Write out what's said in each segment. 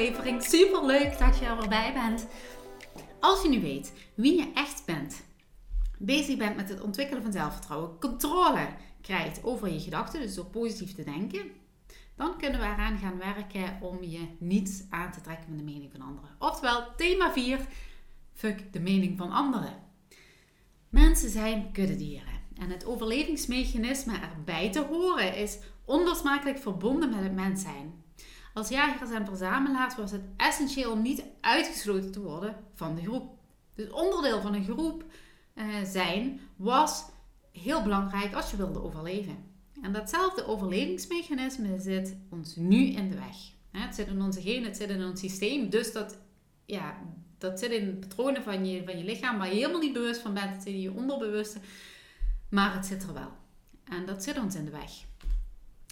Aflevering. Super leuk dat je er weer bent. Als je nu weet wie je echt bent, bezig bent met het ontwikkelen van zelfvertrouwen, controle krijgt over je gedachten, dus door positief te denken, dan kunnen we eraan gaan werken om je niets aan te trekken van de mening van anderen. Oftewel, thema 4, fuck de mening van anderen. Mensen zijn kuddedieren. En het overlevingsmechanisme erbij te horen is onlosmakelijk verbonden met het mens zijn. Als jagers en verzamelaars was het essentieel om niet uitgesloten te worden van de groep. Dus onderdeel van een groep uh, zijn was heel belangrijk als je wilde overleven. En datzelfde overlevingsmechanisme zit ons nu in de weg. Het zit in onze genen, het zit in ons systeem. Dus dat, ja, dat zit in patronen van je, van je lichaam waar je helemaal niet bewust van bent. Het zit in je onderbewuste. Maar het zit er wel. En dat zit ons in de weg.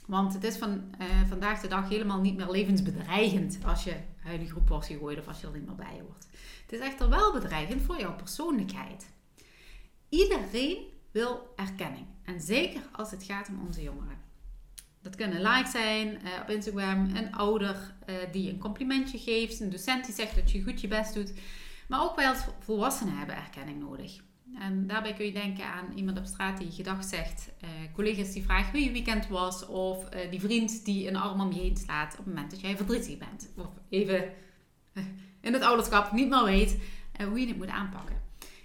Want het is van uh, vandaag de dag helemaal niet meer levensbedreigend als je uit groep wordt gegooid of als je er niet meer bij hoort. Het is echter wel bedreigend voor jouw persoonlijkheid. Iedereen wil erkenning. En zeker als het gaat om onze jongeren. Dat kunnen likes zijn uh, op Instagram, een ouder uh, die een complimentje geeft, een docent die zegt dat je goed je best doet. Maar ook wij als volwassenen hebben erkenning nodig. En daarbij kun je denken aan iemand op straat die gedag zegt, uh, collega's die vragen hoe je weekend was, of uh, die vriend die een arm om je heen slaat op het moment dat jij verdrietig bent. Of even uh, in het ouderschap niet meer weet hoe je het moet aanpakken.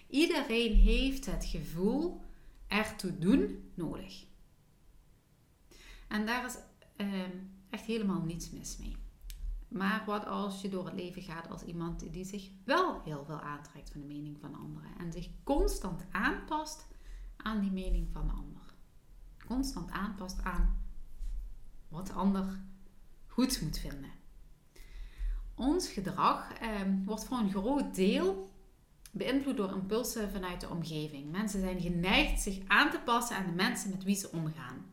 Iedereen heeft het gevoel ertoe doen nodig. En daar is ehm, echt helemaal niets mis mee. Maar wat als je door het leven gaat als iemand die zich wel heel veel aantrekt van de mening van anderen en zich constant aanpast aan die mening van de ander? Constant aanpast aan wat de ander goed moet vinden. Ons gedrag eh, wordt voor een groot deel beïnvloed door impulsen vanuit de omgeving. Mensen zijn geneigd zich aan te passen aan de mensen met wie ze omgaan.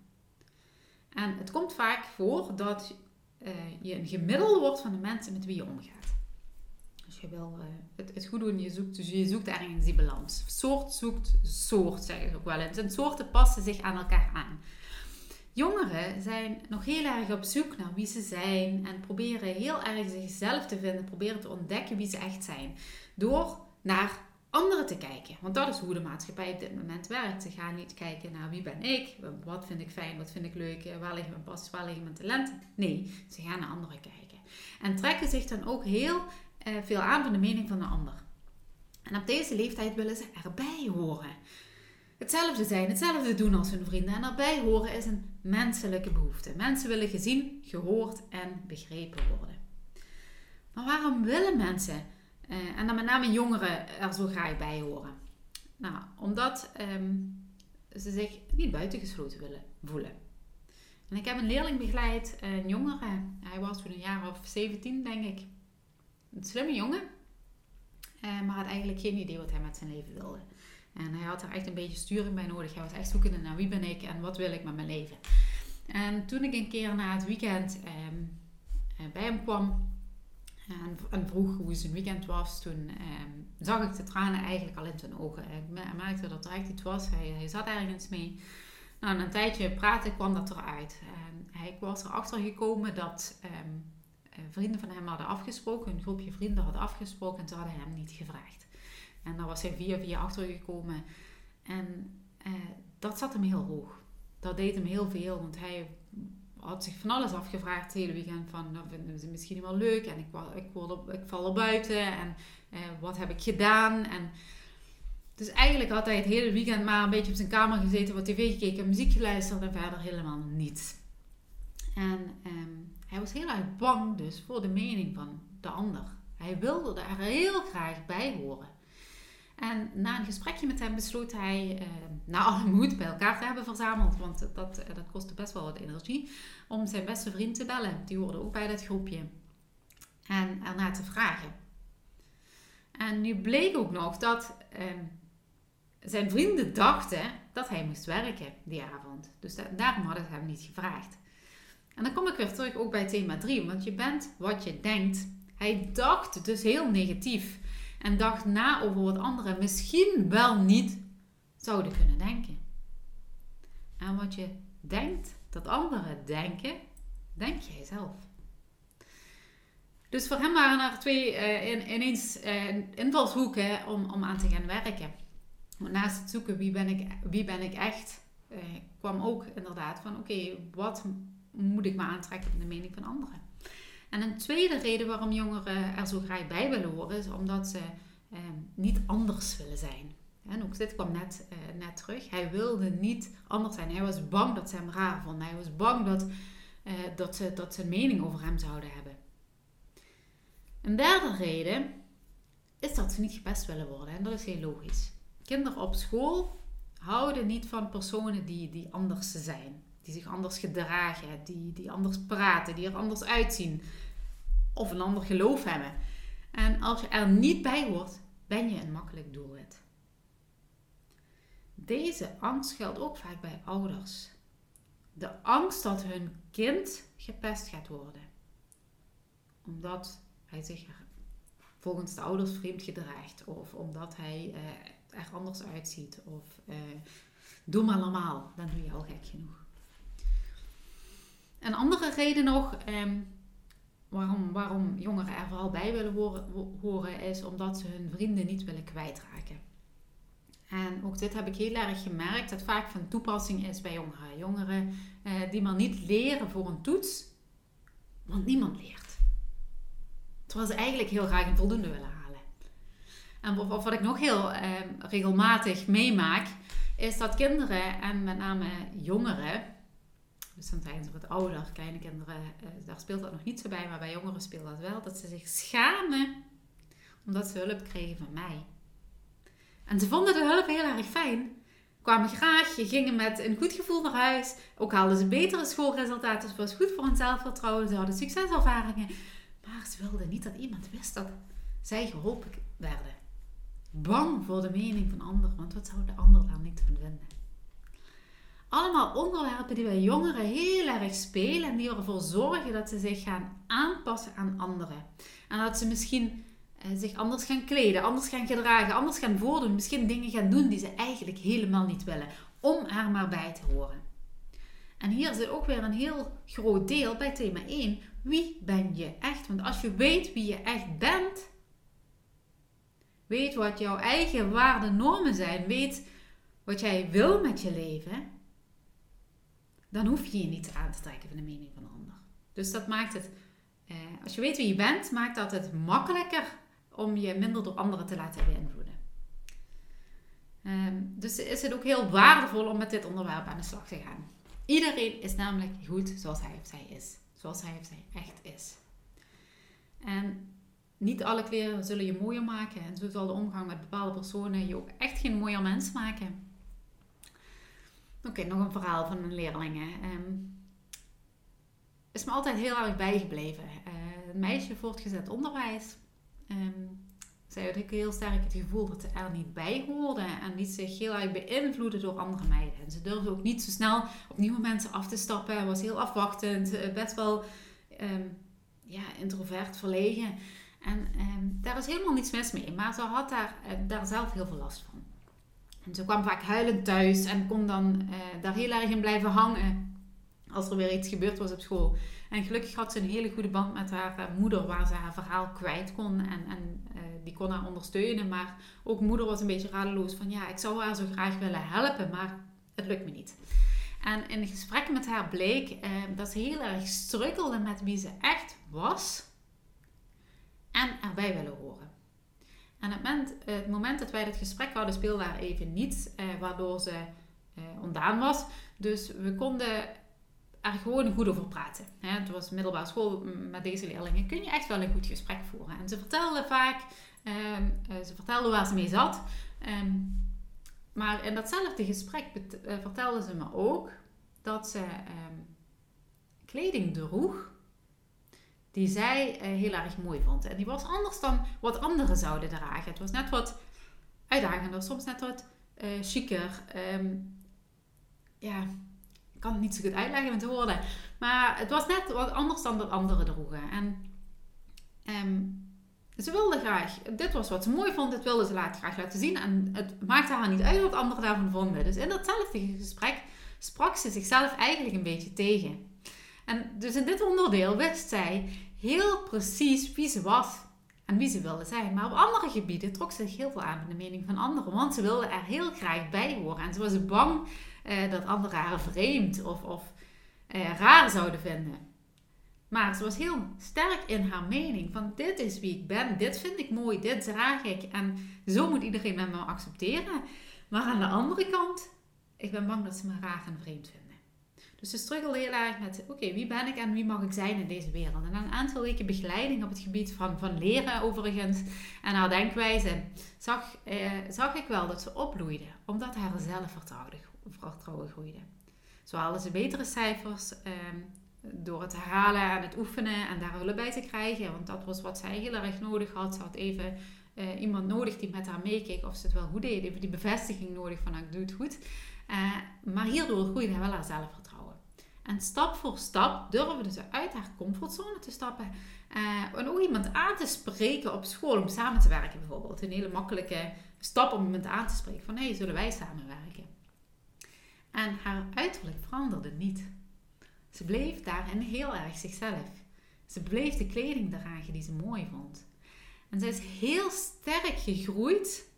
En het komt vaak voor dat uh, je een gemiddelde wordt van de mensen met wie je omgaat. Dus je wil uh, het, het, goed doen, je zoekt, dus je zoekt ergens die balans. Soort zoekt soort, zeggen ze ook wel. En soorten passen zich aan elkaar aan. Jongeren zijn nog heel erg op zoek naar wie ze zijn en proberen heel erg zichzelf te vinden, proberen te ontdekken wie ze echt zijn. Door naar anderen te kijken. Want dat is hoe de maatschappij op dit moment werkt. Ze gaan niet kijken naar wie ben ik, wat vind ik fijn, wat vind ik leuk, waar liggen mijn passies, waar liggen mijn talenten. Nee, ze gaan naar anderen kijken. En trekken zich dan ook heel eh, veel aan van de mening van de ander. En op deze leeftijd willen ze erbij horen. Hetzelfde zijn, hetzelfde doen als hun vrienden. En erbij horen is een menselijke behoefte. Mensen willen gezien, gehoord en begrepen worden. Maar waarom willen mensen uh, en dan met name jongeren er zo graag bij horen. Nou, omdat um, ze zich niet buitengesloten willen voelen. En ik heb een leerling begeleid, een jongere. Hij was toen een jaar of 17, denk ik. Een slimme jongen. Uh, maar had eigenlijk geen idee wat hij met zijn leven wilde. En hij had er echt een beetje sturing bij nodig. Hij was echt zoekende naar wie ben ik en wat wil ik met mijn leven. En toen ik een keer na het weekend um, bij hem kwam, en, en, vroeg hoe zijn weekend was, toen ehm, zag ik de tranen eigenlijk al in zijn ogen. Ik merkte dat er echt iets was. Hij, hij zat ergens mee. Nou, na een tijdje praten kwam dat eruit. En hij was erachter gekomen dat ehm, eh, vrienden van hem hadden afgesproken, een groepje vrienden had afgesproken en ze hadden hem niet gevraagd. En daar was hij via via achter gekomen. En uh, dat zat hem heel hoog. Dat deed hem heel veel, want hij had zich van alles afgevraagd het hele weekend. Van, nou vinden ze misschien wel leuk en ik, ik, word ik val er buiten en uh, wat heb ik gedaan. En, dus eigenlijk had hij het hele weekend maar een beetje op zijn kamer gezeten, wat tv gekeken, muziek geluisterd en verder helemaal niets. En um, hij was heel erg bang dus voor de mening van de ander. Hij wilde er heel graag bij horen. En na een gesprekje met hem besloot hij, uh, na alle moed bij elkaar te hebben verzameld, want dat, eh, dat kostte best wel wat energie, om zijn beste vriend te bellen. Die hoorde ook bij dat groepje. En ernaar te vragen. En nu bleek ook nog dat uh, zijn vrienden dachten dat hij moest werken die avond. Dus daarom hadden ze hem niet gevraagd. En dan kom ik weer terug ook bij thema 3, want je bent wat je denkt. Hij dacht dus heel negatief en dacht na over wat anderen misschien wel niet zouden kunnen denken. En wat je denkt dat anderen denken, denk jij zelf. Dus voor hem waren er twee uh, ineens uh, invalshoeken om, om aan te gaan werken. naast het zoeken wie ben ik, wie ben ik echt, uh, kwam ook inderdaad van oké, wat moet ik me aantrekken van de mening van anderen. En een tweede reden waarom jongeren er zo graag bij willen horen, is omdat ze eh, niet anders willen zijn. En ook dit kwam net, eh, net terug. Hij wilde niet anders zijn. Hij was bang dat ze hem raar vonden. Hij was bang dat, eh, dat, ze, dat een mening over hem zouden hebben. Een derde reden is dat ze niet gepest willen worden. En dat is heel logisch. Kinderen op school houden niet van personen die, die anders zijn die zich anders gedragen, die, die anders praten, die er anders uitzien of een ander geloof hebben. En als je er niet bij hoort, ben je een makkelijk doelwit. Deze angst geldt ook vaak bij ouders. De angst dat hun kind gepest gaat worden. Omdat hij zich volgens de ouders vreemd gedraagt. Of omdat hij uh, er anders uitziet. Of uh, doe maar normaal, dan doe je al gek genoeg. Een andere reden nog ehm, waarom, waarom jongeren er vooral bij willen horen, horen, is omdat ze hun vrienden niet willen kwijtraken. En ook dit heb ik heel erg gemerkt, dat vaak van toepassing is bij jongeren. Jongeren eh, die maar niet leren voor een toets, want niemand leert. Terwijl ze eigenlijk heel graag een voldoende willen halen. En wat, ik nog heel eh, regelmatig meemaak, is dat kinderen en met name jongeren dus zijn ze wat ouder, kleine kinderen, uh, daar speelt dat nog niet zo bij, maar bij jongeren speelt dat wel. Dat ze zich schamen omdat ze hulp kregen van mij. En ze vonden de hulp heel erg fijn. Kwamen graag, gingen met een goed gevoel naar huis. Ook haalden ze betere schoolresultaten. Dus was goed voor hun zelfvertrouwen. Ze hadden succeservaringen. Maar ze wilden niet dat iemand wist dat zij geholpen werden. Bang voor de mening van anderen, want wat zou de ander daar niet van vinden? Allemaal onderwerpen die bij jongeren heel erg spelen en die ervoor zorgen dat ze zich gaan aanpassen aan anderen. En dat ze misschien eh, zich anders gaan kleden, anders gaan gedragen, anders gaan voordoen, misschien dingen gaan doen die ze eigenlijk helemaal niet willen, om er maar bij te horen. En hier zit ook weer een heel groot deel bij thema 1. Wie ben je echt? Want als je weet wie je echt bent, weet wat jouw eigen waarden, normen zijn, weet wat jij wil met je leven, dan hoef je je niet aan te trekken van de mening van de ander. Dus dat maakt het, eh, als je weet wie je bent, maakt dat het makkelijker om je minder door anderen te laten beïnvloeden. Um, dus is het ook heel waardevol om met dit onderwerp aan de slag te gaan. Iedereen is namelijk goed zoals hij of zij is. Zoals hij of zij echt is. En niet alle kleren zullen je mooier maken. En zo zal de omgang met bepaalde personen je ook echt geen mooier mens maken. Oké, nog een verhaal van een leerling. Um, is me altijd heel erg bijgebleven. Een meisje voortgezet onderwijs. Um, zij had ook heel sterk het gevoel dat ze er niet bij hoorde en liet zich heel erg beïnvloeden door andere meiden. En ze durfde ook niet zo snel op nieuwe mensen af te stappen. Was heel afwachtend, eh, best wel um, ja, introvert, verlegen. En daar is helemaal niets mis mee, maar ze had daar, uh, daar zelf heel veel last van. En ze kwam vaak huilend thuis en kon dan uh, daar heel erg in blijven hangen. als er weer iets gebeurd was op school. En gelukkig had ze een hele goede band met haar eh, moeder, waar ze haar verhaal kwijt kon. En, en uh, die kon haar ondersteunen. Maar ook moeder was een beetje radeloos van ja, ik zou haar zo graag willen helpen, maar het lukt me niet. En in gesprekken met haar bleek uh, dat ze heel erg struggelde met wie ze echt was en erbij willen horen. En het moment, moment dat wij dit gesprek hadden, speelde daar even niets, waardoor ze ontdaan was. Dus we konden er gewoon goed over praten. Het was middelbare school met deze leerlingen. Kun je echt wel een goed gesprek voeren. En ze vertelde vaak, ehm, eh, ze vertelde waar ze mee zat. Ehm, maar in datzelfde gesprek uh, vertelde ze me ook dat ze ehm, kleding droeg die zij uh, heel erg mooi vond. En die was anders dan wat anderen zouden dragen. Het was net wat uitdagender, soms net wat uh, chiquer. ja, ik kan het niet zo goed uitleggen met woorden. Maar het was net wat anders dan dat anderen droegen. En um, ze wilde graag, dit was wat ze mooi vond, dit wilde ze later graag laten zien. En het maakte haar niet uit wat anderen daarvan vonden. Dus in datzelfde gesprek sprak ze zichzelf eigenlijk een beetje tegen. En dus in dit onderdeel wist zij heel precies wie ze was en wie ze wilde zijn. Maar op andere gebieden trok ze zich heel veel aan van de mening van anderen. Want ze wilde er heel graag bij horen. En ze was bang uh, dat anderen haar vreemd of, of uh, raar zouden vinden. Maar ze was heel sterk in haar mening van dit is wie ik ben, dit vind ik mooi, dit draag ik en zo moet iedereen me accepteren. Maar aan de andere kant, ik ben bang dat ze me raar en vreemd vinden. Dus ze struggelde heel erg met, oké, wie ben ik en wie mag ik zijn in deze wereld? En na een aantal weken begeleiding op het gebied van, van leren overigens en haar denkwijze, zag, eh, zag ik wel dat ze opbloeide, omdat haar zelfvertrouwen vertrouwen groeide. Zo haalden ze betere cijfers ehm, door het herhalen en het oefenen en daar hulp bij te krijgen. Want dat was wat zij heel erg nodig had. Ze had even uh, iemand nodig die met haar meekeek of ze het wel goed deed. Even die bevestiging nodig van nou, ik doe het goed. Uh, maar hierdoor groeide wel haar zelfvertrouwen. En stap voor stap durfde ze uit haar comfortzone te stappen. Uh, en ook iemand aan te spreken op school om samen te werken bijvoorbeeld. Een hele makkelijke stap om iemand aan te spreken van hé, hey, zullen wij samenwerken? En haar uiterlijk veranderde niet. Ze bleef daarin heel erg zichzelf. Ze bleef de kleding dragen die ze mooi vond. En ze is heel sterk gegroeid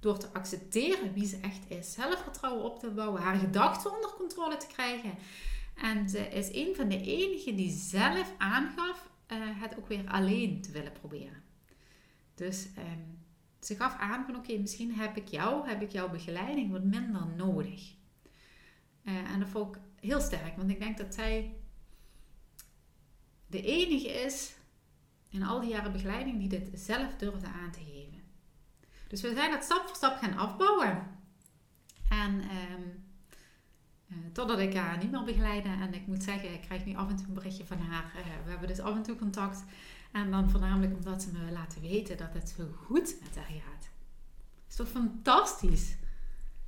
door te accepteren wie ze echt is. Zelfvertrouwen op te bouwen, haar gedachten onder controle te krijgen. En ze is een van de enigen die zelf aangaf uh, het ook weer alleen te willen proberen. Dus um, ze gaf aan van oké, misschien heb ik jou, heb ik jouw begeleiding wat minder nodig. Uh, en dat vond ik heel sterk, want ik denk dat zij de enige is in al die jaren begeleiding die dit zelf durfde aan te geven. Dus we zijn dat stap voor stap gaan afbouwen. En um, uh, totdat ik haar niet meer begeleide. En ik moet zeggen, ik krijg nu af en toe een berichtje van haar. Uh, we hebben dus af en toe contact. En dan voornamelijk omdat ze me laten weten dat het zo goed met haar gaat. Dat is toch fantastisch?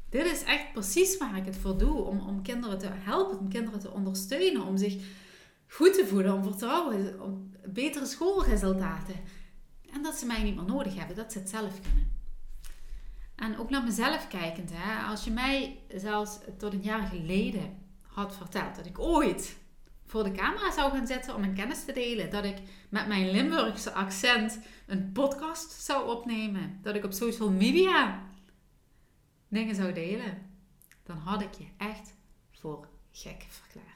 Dit is echt precies waar ik het voor doe. Om, om kinderen te helpen, om kinderen te ondersteunen, om zich goed te voelen, om vertrouwen, om betere schoolresultaten. En dat ze mij niet meer nodig hebben, dat ze het zelf kunnen. En ook naar mezelf kijkend, hè, als je mij zelfs tot een jaar geleden had verteld dat ik ooit voor de camera zou gaan zitten om mijn kennis te delen, dat ik met mijn Limburgse accent een podcast zou opnemen, dat ik op social media dingen zou delen, dan had ik je echt voor gek verklaard.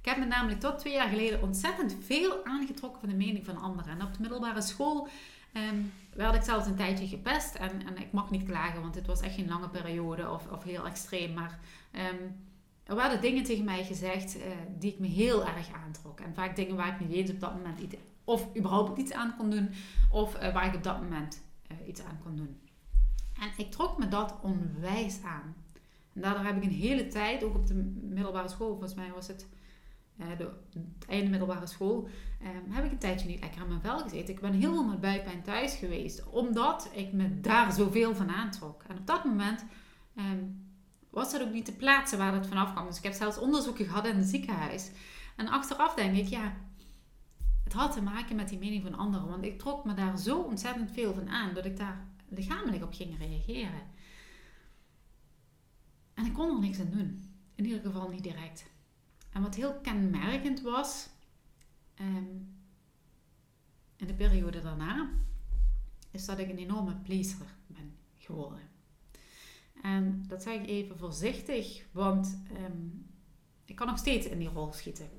Ik heb me namelijk tot twee jaar geleden ontzettend veel aangetrokken van de mening van anderen. En op de middelbare school um, werd ik zelfs een tijdje gepest. En, en ik mag niet klagen, want het was echt geen lange periode of, of heel extreem. Maar um, er werden dingen tegen mij gezegd uh, die ik me heel erg aantrok. En vaak dingen waar ik niet eens op dat moment iets, of überhaupt iets aan kon doen, of uh, waar ik op dat moment uh, iets aan kon doen. En ik trok me dat onwijs aan. En daardoor heb ik een hele tijd, ook op de middelbare school, volgens mij was het de, het einde middelbare school, um, heb ik een tijdje niet lekker aan mijn vel gezeten. Ik ben heel veel met buikpijn thuis geweest, omdat ik me daar zoveel van aantrok. En op dat moment um, was dat ook niet de plaatsen waar dat vanaf kwam. Dus ik heb zelfs onderzoeken gehad in het ziekenhuis. En achteraf denk ik, ja, het had te maken met die mening van anderen. Want ik trok me daar zo ontzettend veel van aan, dat ik daar lichamelijk op ging reageren. En ik kon er niks aan doen. In ieder geval niet direct. En wat heel kenmerkend was ehm, in de periode daarna, is dat ik een enorme pleaser ben geworden. En dat zeg ik even voorzichtig, want ehm, ik kan nog steeds in die rol schieten.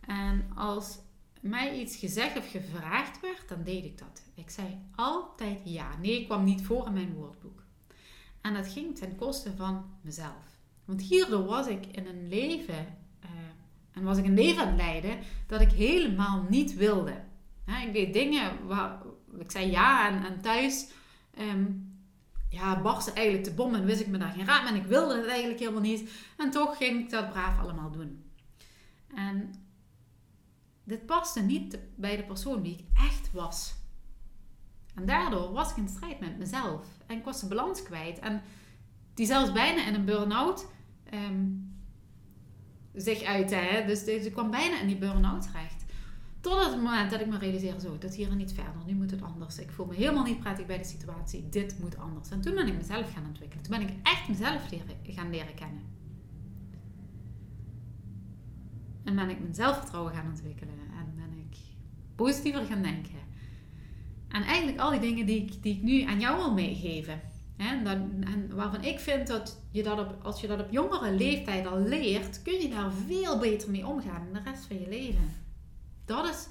En als mij iets gezegd of gevraagd werd, dan deed ik dat. Ik zei altijd ja. Nee, ik kwam niet voor in mijn woordboek. En dat ging ten koste van mezelf. Want hierdoor was ik in een leven, uh, en was ik een leven aan het leiden, dat ik helemaal niet wilde. ik deed dingen waar ik zei ja en, thuis um, ja, barstte eigenlijk de bom en wist ik me daar geen raad en ik wilde het eigenlijk helemaal niet. En toch ging ik dat braaf allemaal doen. En dit paste niet bij de persoon die ik echt was. En daardoor was ik in strijd met mezelf. En ik was de balans kwijt. En die zelfs bijna in een burn-out um, zich uitte. Hè? Dus ze kwam bijna in die burn-out terecht. Tot het moment dat ik me realiseerde, zo, dat hier niet verder. Nu moet het anders. Ik voel me helemaal niet prettig bij de situatie. Dit moet anders. En toen ben ik mezelf gaan ontwikkelen. Toen ben ik echt mezelf leren, gaan leren kennen. En ben ik mijn zelfvertrouwen gaan ontwikkelen. En ben ik positiever gaan denken. En eigenlijk al die dingen die ik, die ik nu aan jou wil meegeven. Hè, dan, en waarvan ik vind dat je dat als je dat op jongere leeftijd al leert, kun je daar veel beter mee omgaan in de rest van je leven. Dat is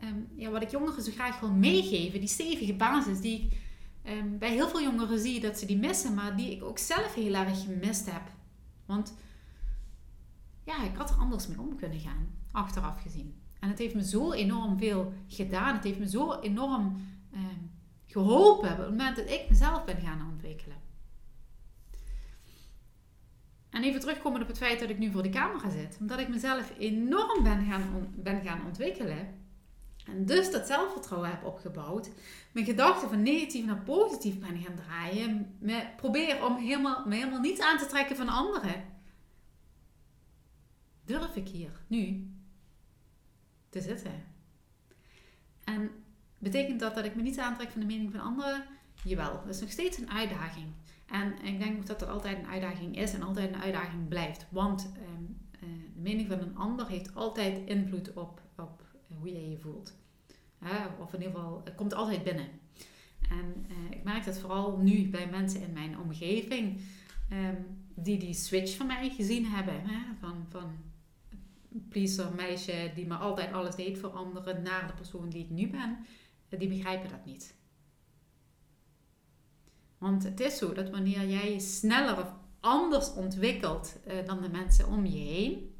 ehm, ja, wat ik jongeren zo graag wil meegeven. Die stevige basis die ik um, bij heel veel jongeren zie dat ze die missen, maar die ik ook zelf heel erg gemist heb. Want ja, ik had er anders mee om kunnen gaan, achteraf gezien. En het heeft me zo enorm veel gedaan. Het heeft me zo enorm eh, geholpen op het moment dat ik mezelf ben gaan ontwikkelen. En even terugkomen op het feit dat ik nu voor de camera zit. Omdat ik mezelf enorm ben gaan, ben gaan ontwikkelen. En dus dat zelfvertrouwen heb opgebouwd. Mijn gedachten van negatief naar positief ben gaan draaien. Probeer om helemaal, me helemaal niets aan te trekken van anderen durf ik hier nu te zitten? En betekent dat dat ik me niet aantrek van de mening van anderen? Jawel, dat is nog steeds een uitdaging. En ik denk dat dat altijd een uitdaging is en altijd een uitdaging blijft. Want ehm, eh, de mening van een ander heeft altijd invloed op, op hoe je je voelt. of in ieder geval, het komt altijd binnen. En uh, ik merk dat vooral nu bij mensen in mijn omgeving ehm, die die switch van mij gezien hebben. Hè? Van, van pleaser meisje die me altijd alles deed voor anderen naar de persoon die ik nu ben, eh, die begrijpen dat niet. Want het is zo dat wanneer jij je sneller of anders ontwikkelt eh, dan de mensen om je heen,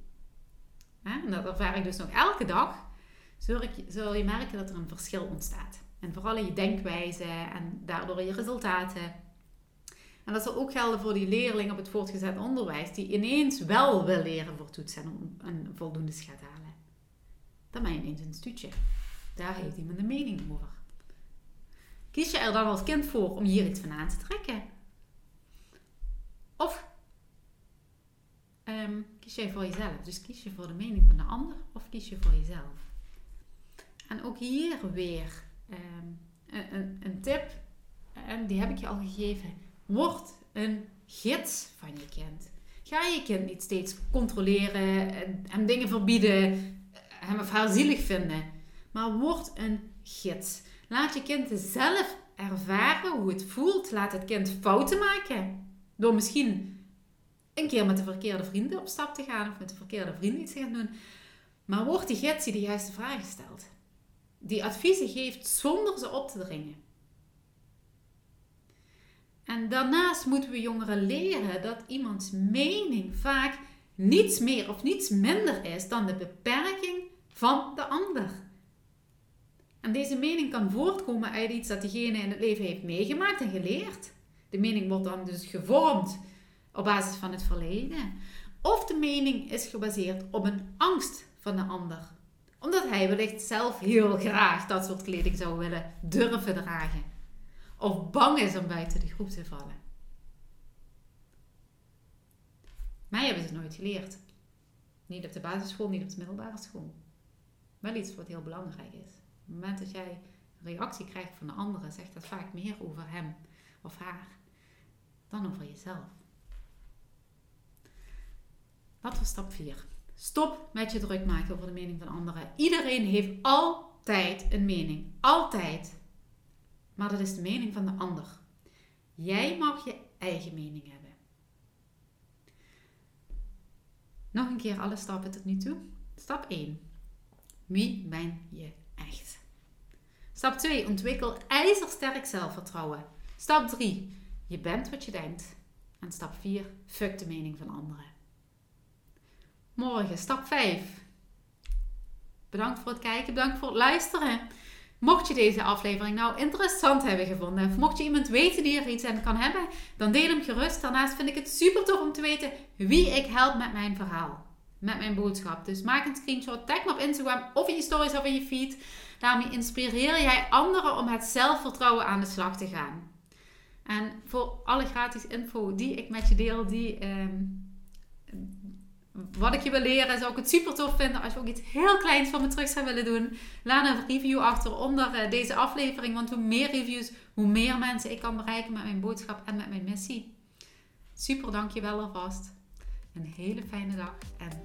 hè, en dat ervaar ik dus nog elke dag, zul, zul je merken dat er een verschil ontstaat. En vooral in je denkwijze en daardoor in je resultaten. En dat zal ook gelden voor die leerling op het voortgezet onderwijs, die ineens wel wil leren voor toetsen en een voldoende schat halen. Dan ben je ineens een stuutje. Daar heeft iemand een mening over. Kies je er dan als kind voor om hier iets van aan te trekken? Of um, kies jij voor jezelf? Dus kies je voor de mening van de ander of kies je voor jezelf? En ook hier weer um, een, een, een tip, en die heb ik je al gegeven Word een gids van je kind. Ga je kind niet steeds controleren, hem dingen verbieden, hem of haar zielig vinden. Maar word een gids. Laat je kind zelf ervaren hoe het voelt. Laat het kind fouten maken. Door misschien een keer met de verkeerde vrienden op stap te gaan of met de verkeerde vrienden iets te gaan doen. Maar word die gids die de juiste vragen stelt. Die adviezen geeft zonder ze op te dringen. En daarnaast moeten we jongeren leren dat iemands mening vaak niets meer of niets minder is dan de beperking van de ander. En deze mening kan voortkomen uit iets dat diegene in het leven heeft meegemaakt en geleerd. De mening wordt dan dus gevormd op basis van het verleden. Of de mening is gebaseerd op een angst van de ander. Omdat hij wellicht zelf heel graag dat soort kleding zou willen durven dragen of bang is om buiten de groep te vallen. Mij hebben ze nooit geleerd. Niet op de basisschool, niet op de middelbare school. Wel iets wat heel belangrijk is. Het moment dat jij een reactie krijgt van de anderen, zegt dat vaak meer over hem of haar dan over jezelf. Wat was stap 4? Stop met je druk maken over de mening van anderen. Iedereen heeft altijd een mening. Altijd. Maar dat is de mening van de ander. Jij mag je eigen mening hebben. Nog een keer alle stappen tot nu toe. Stap 1. Wie ben je echt? Stap 2. Ontwikkel ijzersterk zelfvertrouwen. Stap 3. Je bent wat je denkt. En stap 4. Fuck de mening van anderen. Morgen, stap 5. Bedankt voor het kijken, bedankt voor het luisteren. Mocht je deze aflevering nou interessant hebben gevonden, of mocht je iemand weten die er iets aan kan hebben, dan deel hem gerust. Daarnaast vind ik het super tof om te weten wie ik help met mijn verhaal, met mijn boodschap. Dus maak een screenshot, tag me op Instagram of in je stories of in je feed. Daarmee inspireer jij anderen om het zelfvertrouwen aan de slag te gaan. En voor alle gratis info die ik met je deel, die, ehm, wat ik je wil leren, zou ik het super tof vinden als je ook iets heel kleins van me terug zou willen doen. Laat een review achter onder eh, deze aflevering, want hoe meer reviews, hoe meer mensen ik kan bereiken met mijn boodschap en met mijn missie. Super, dankjewel alvast. Een hele fijne dag en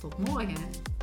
tot morgen.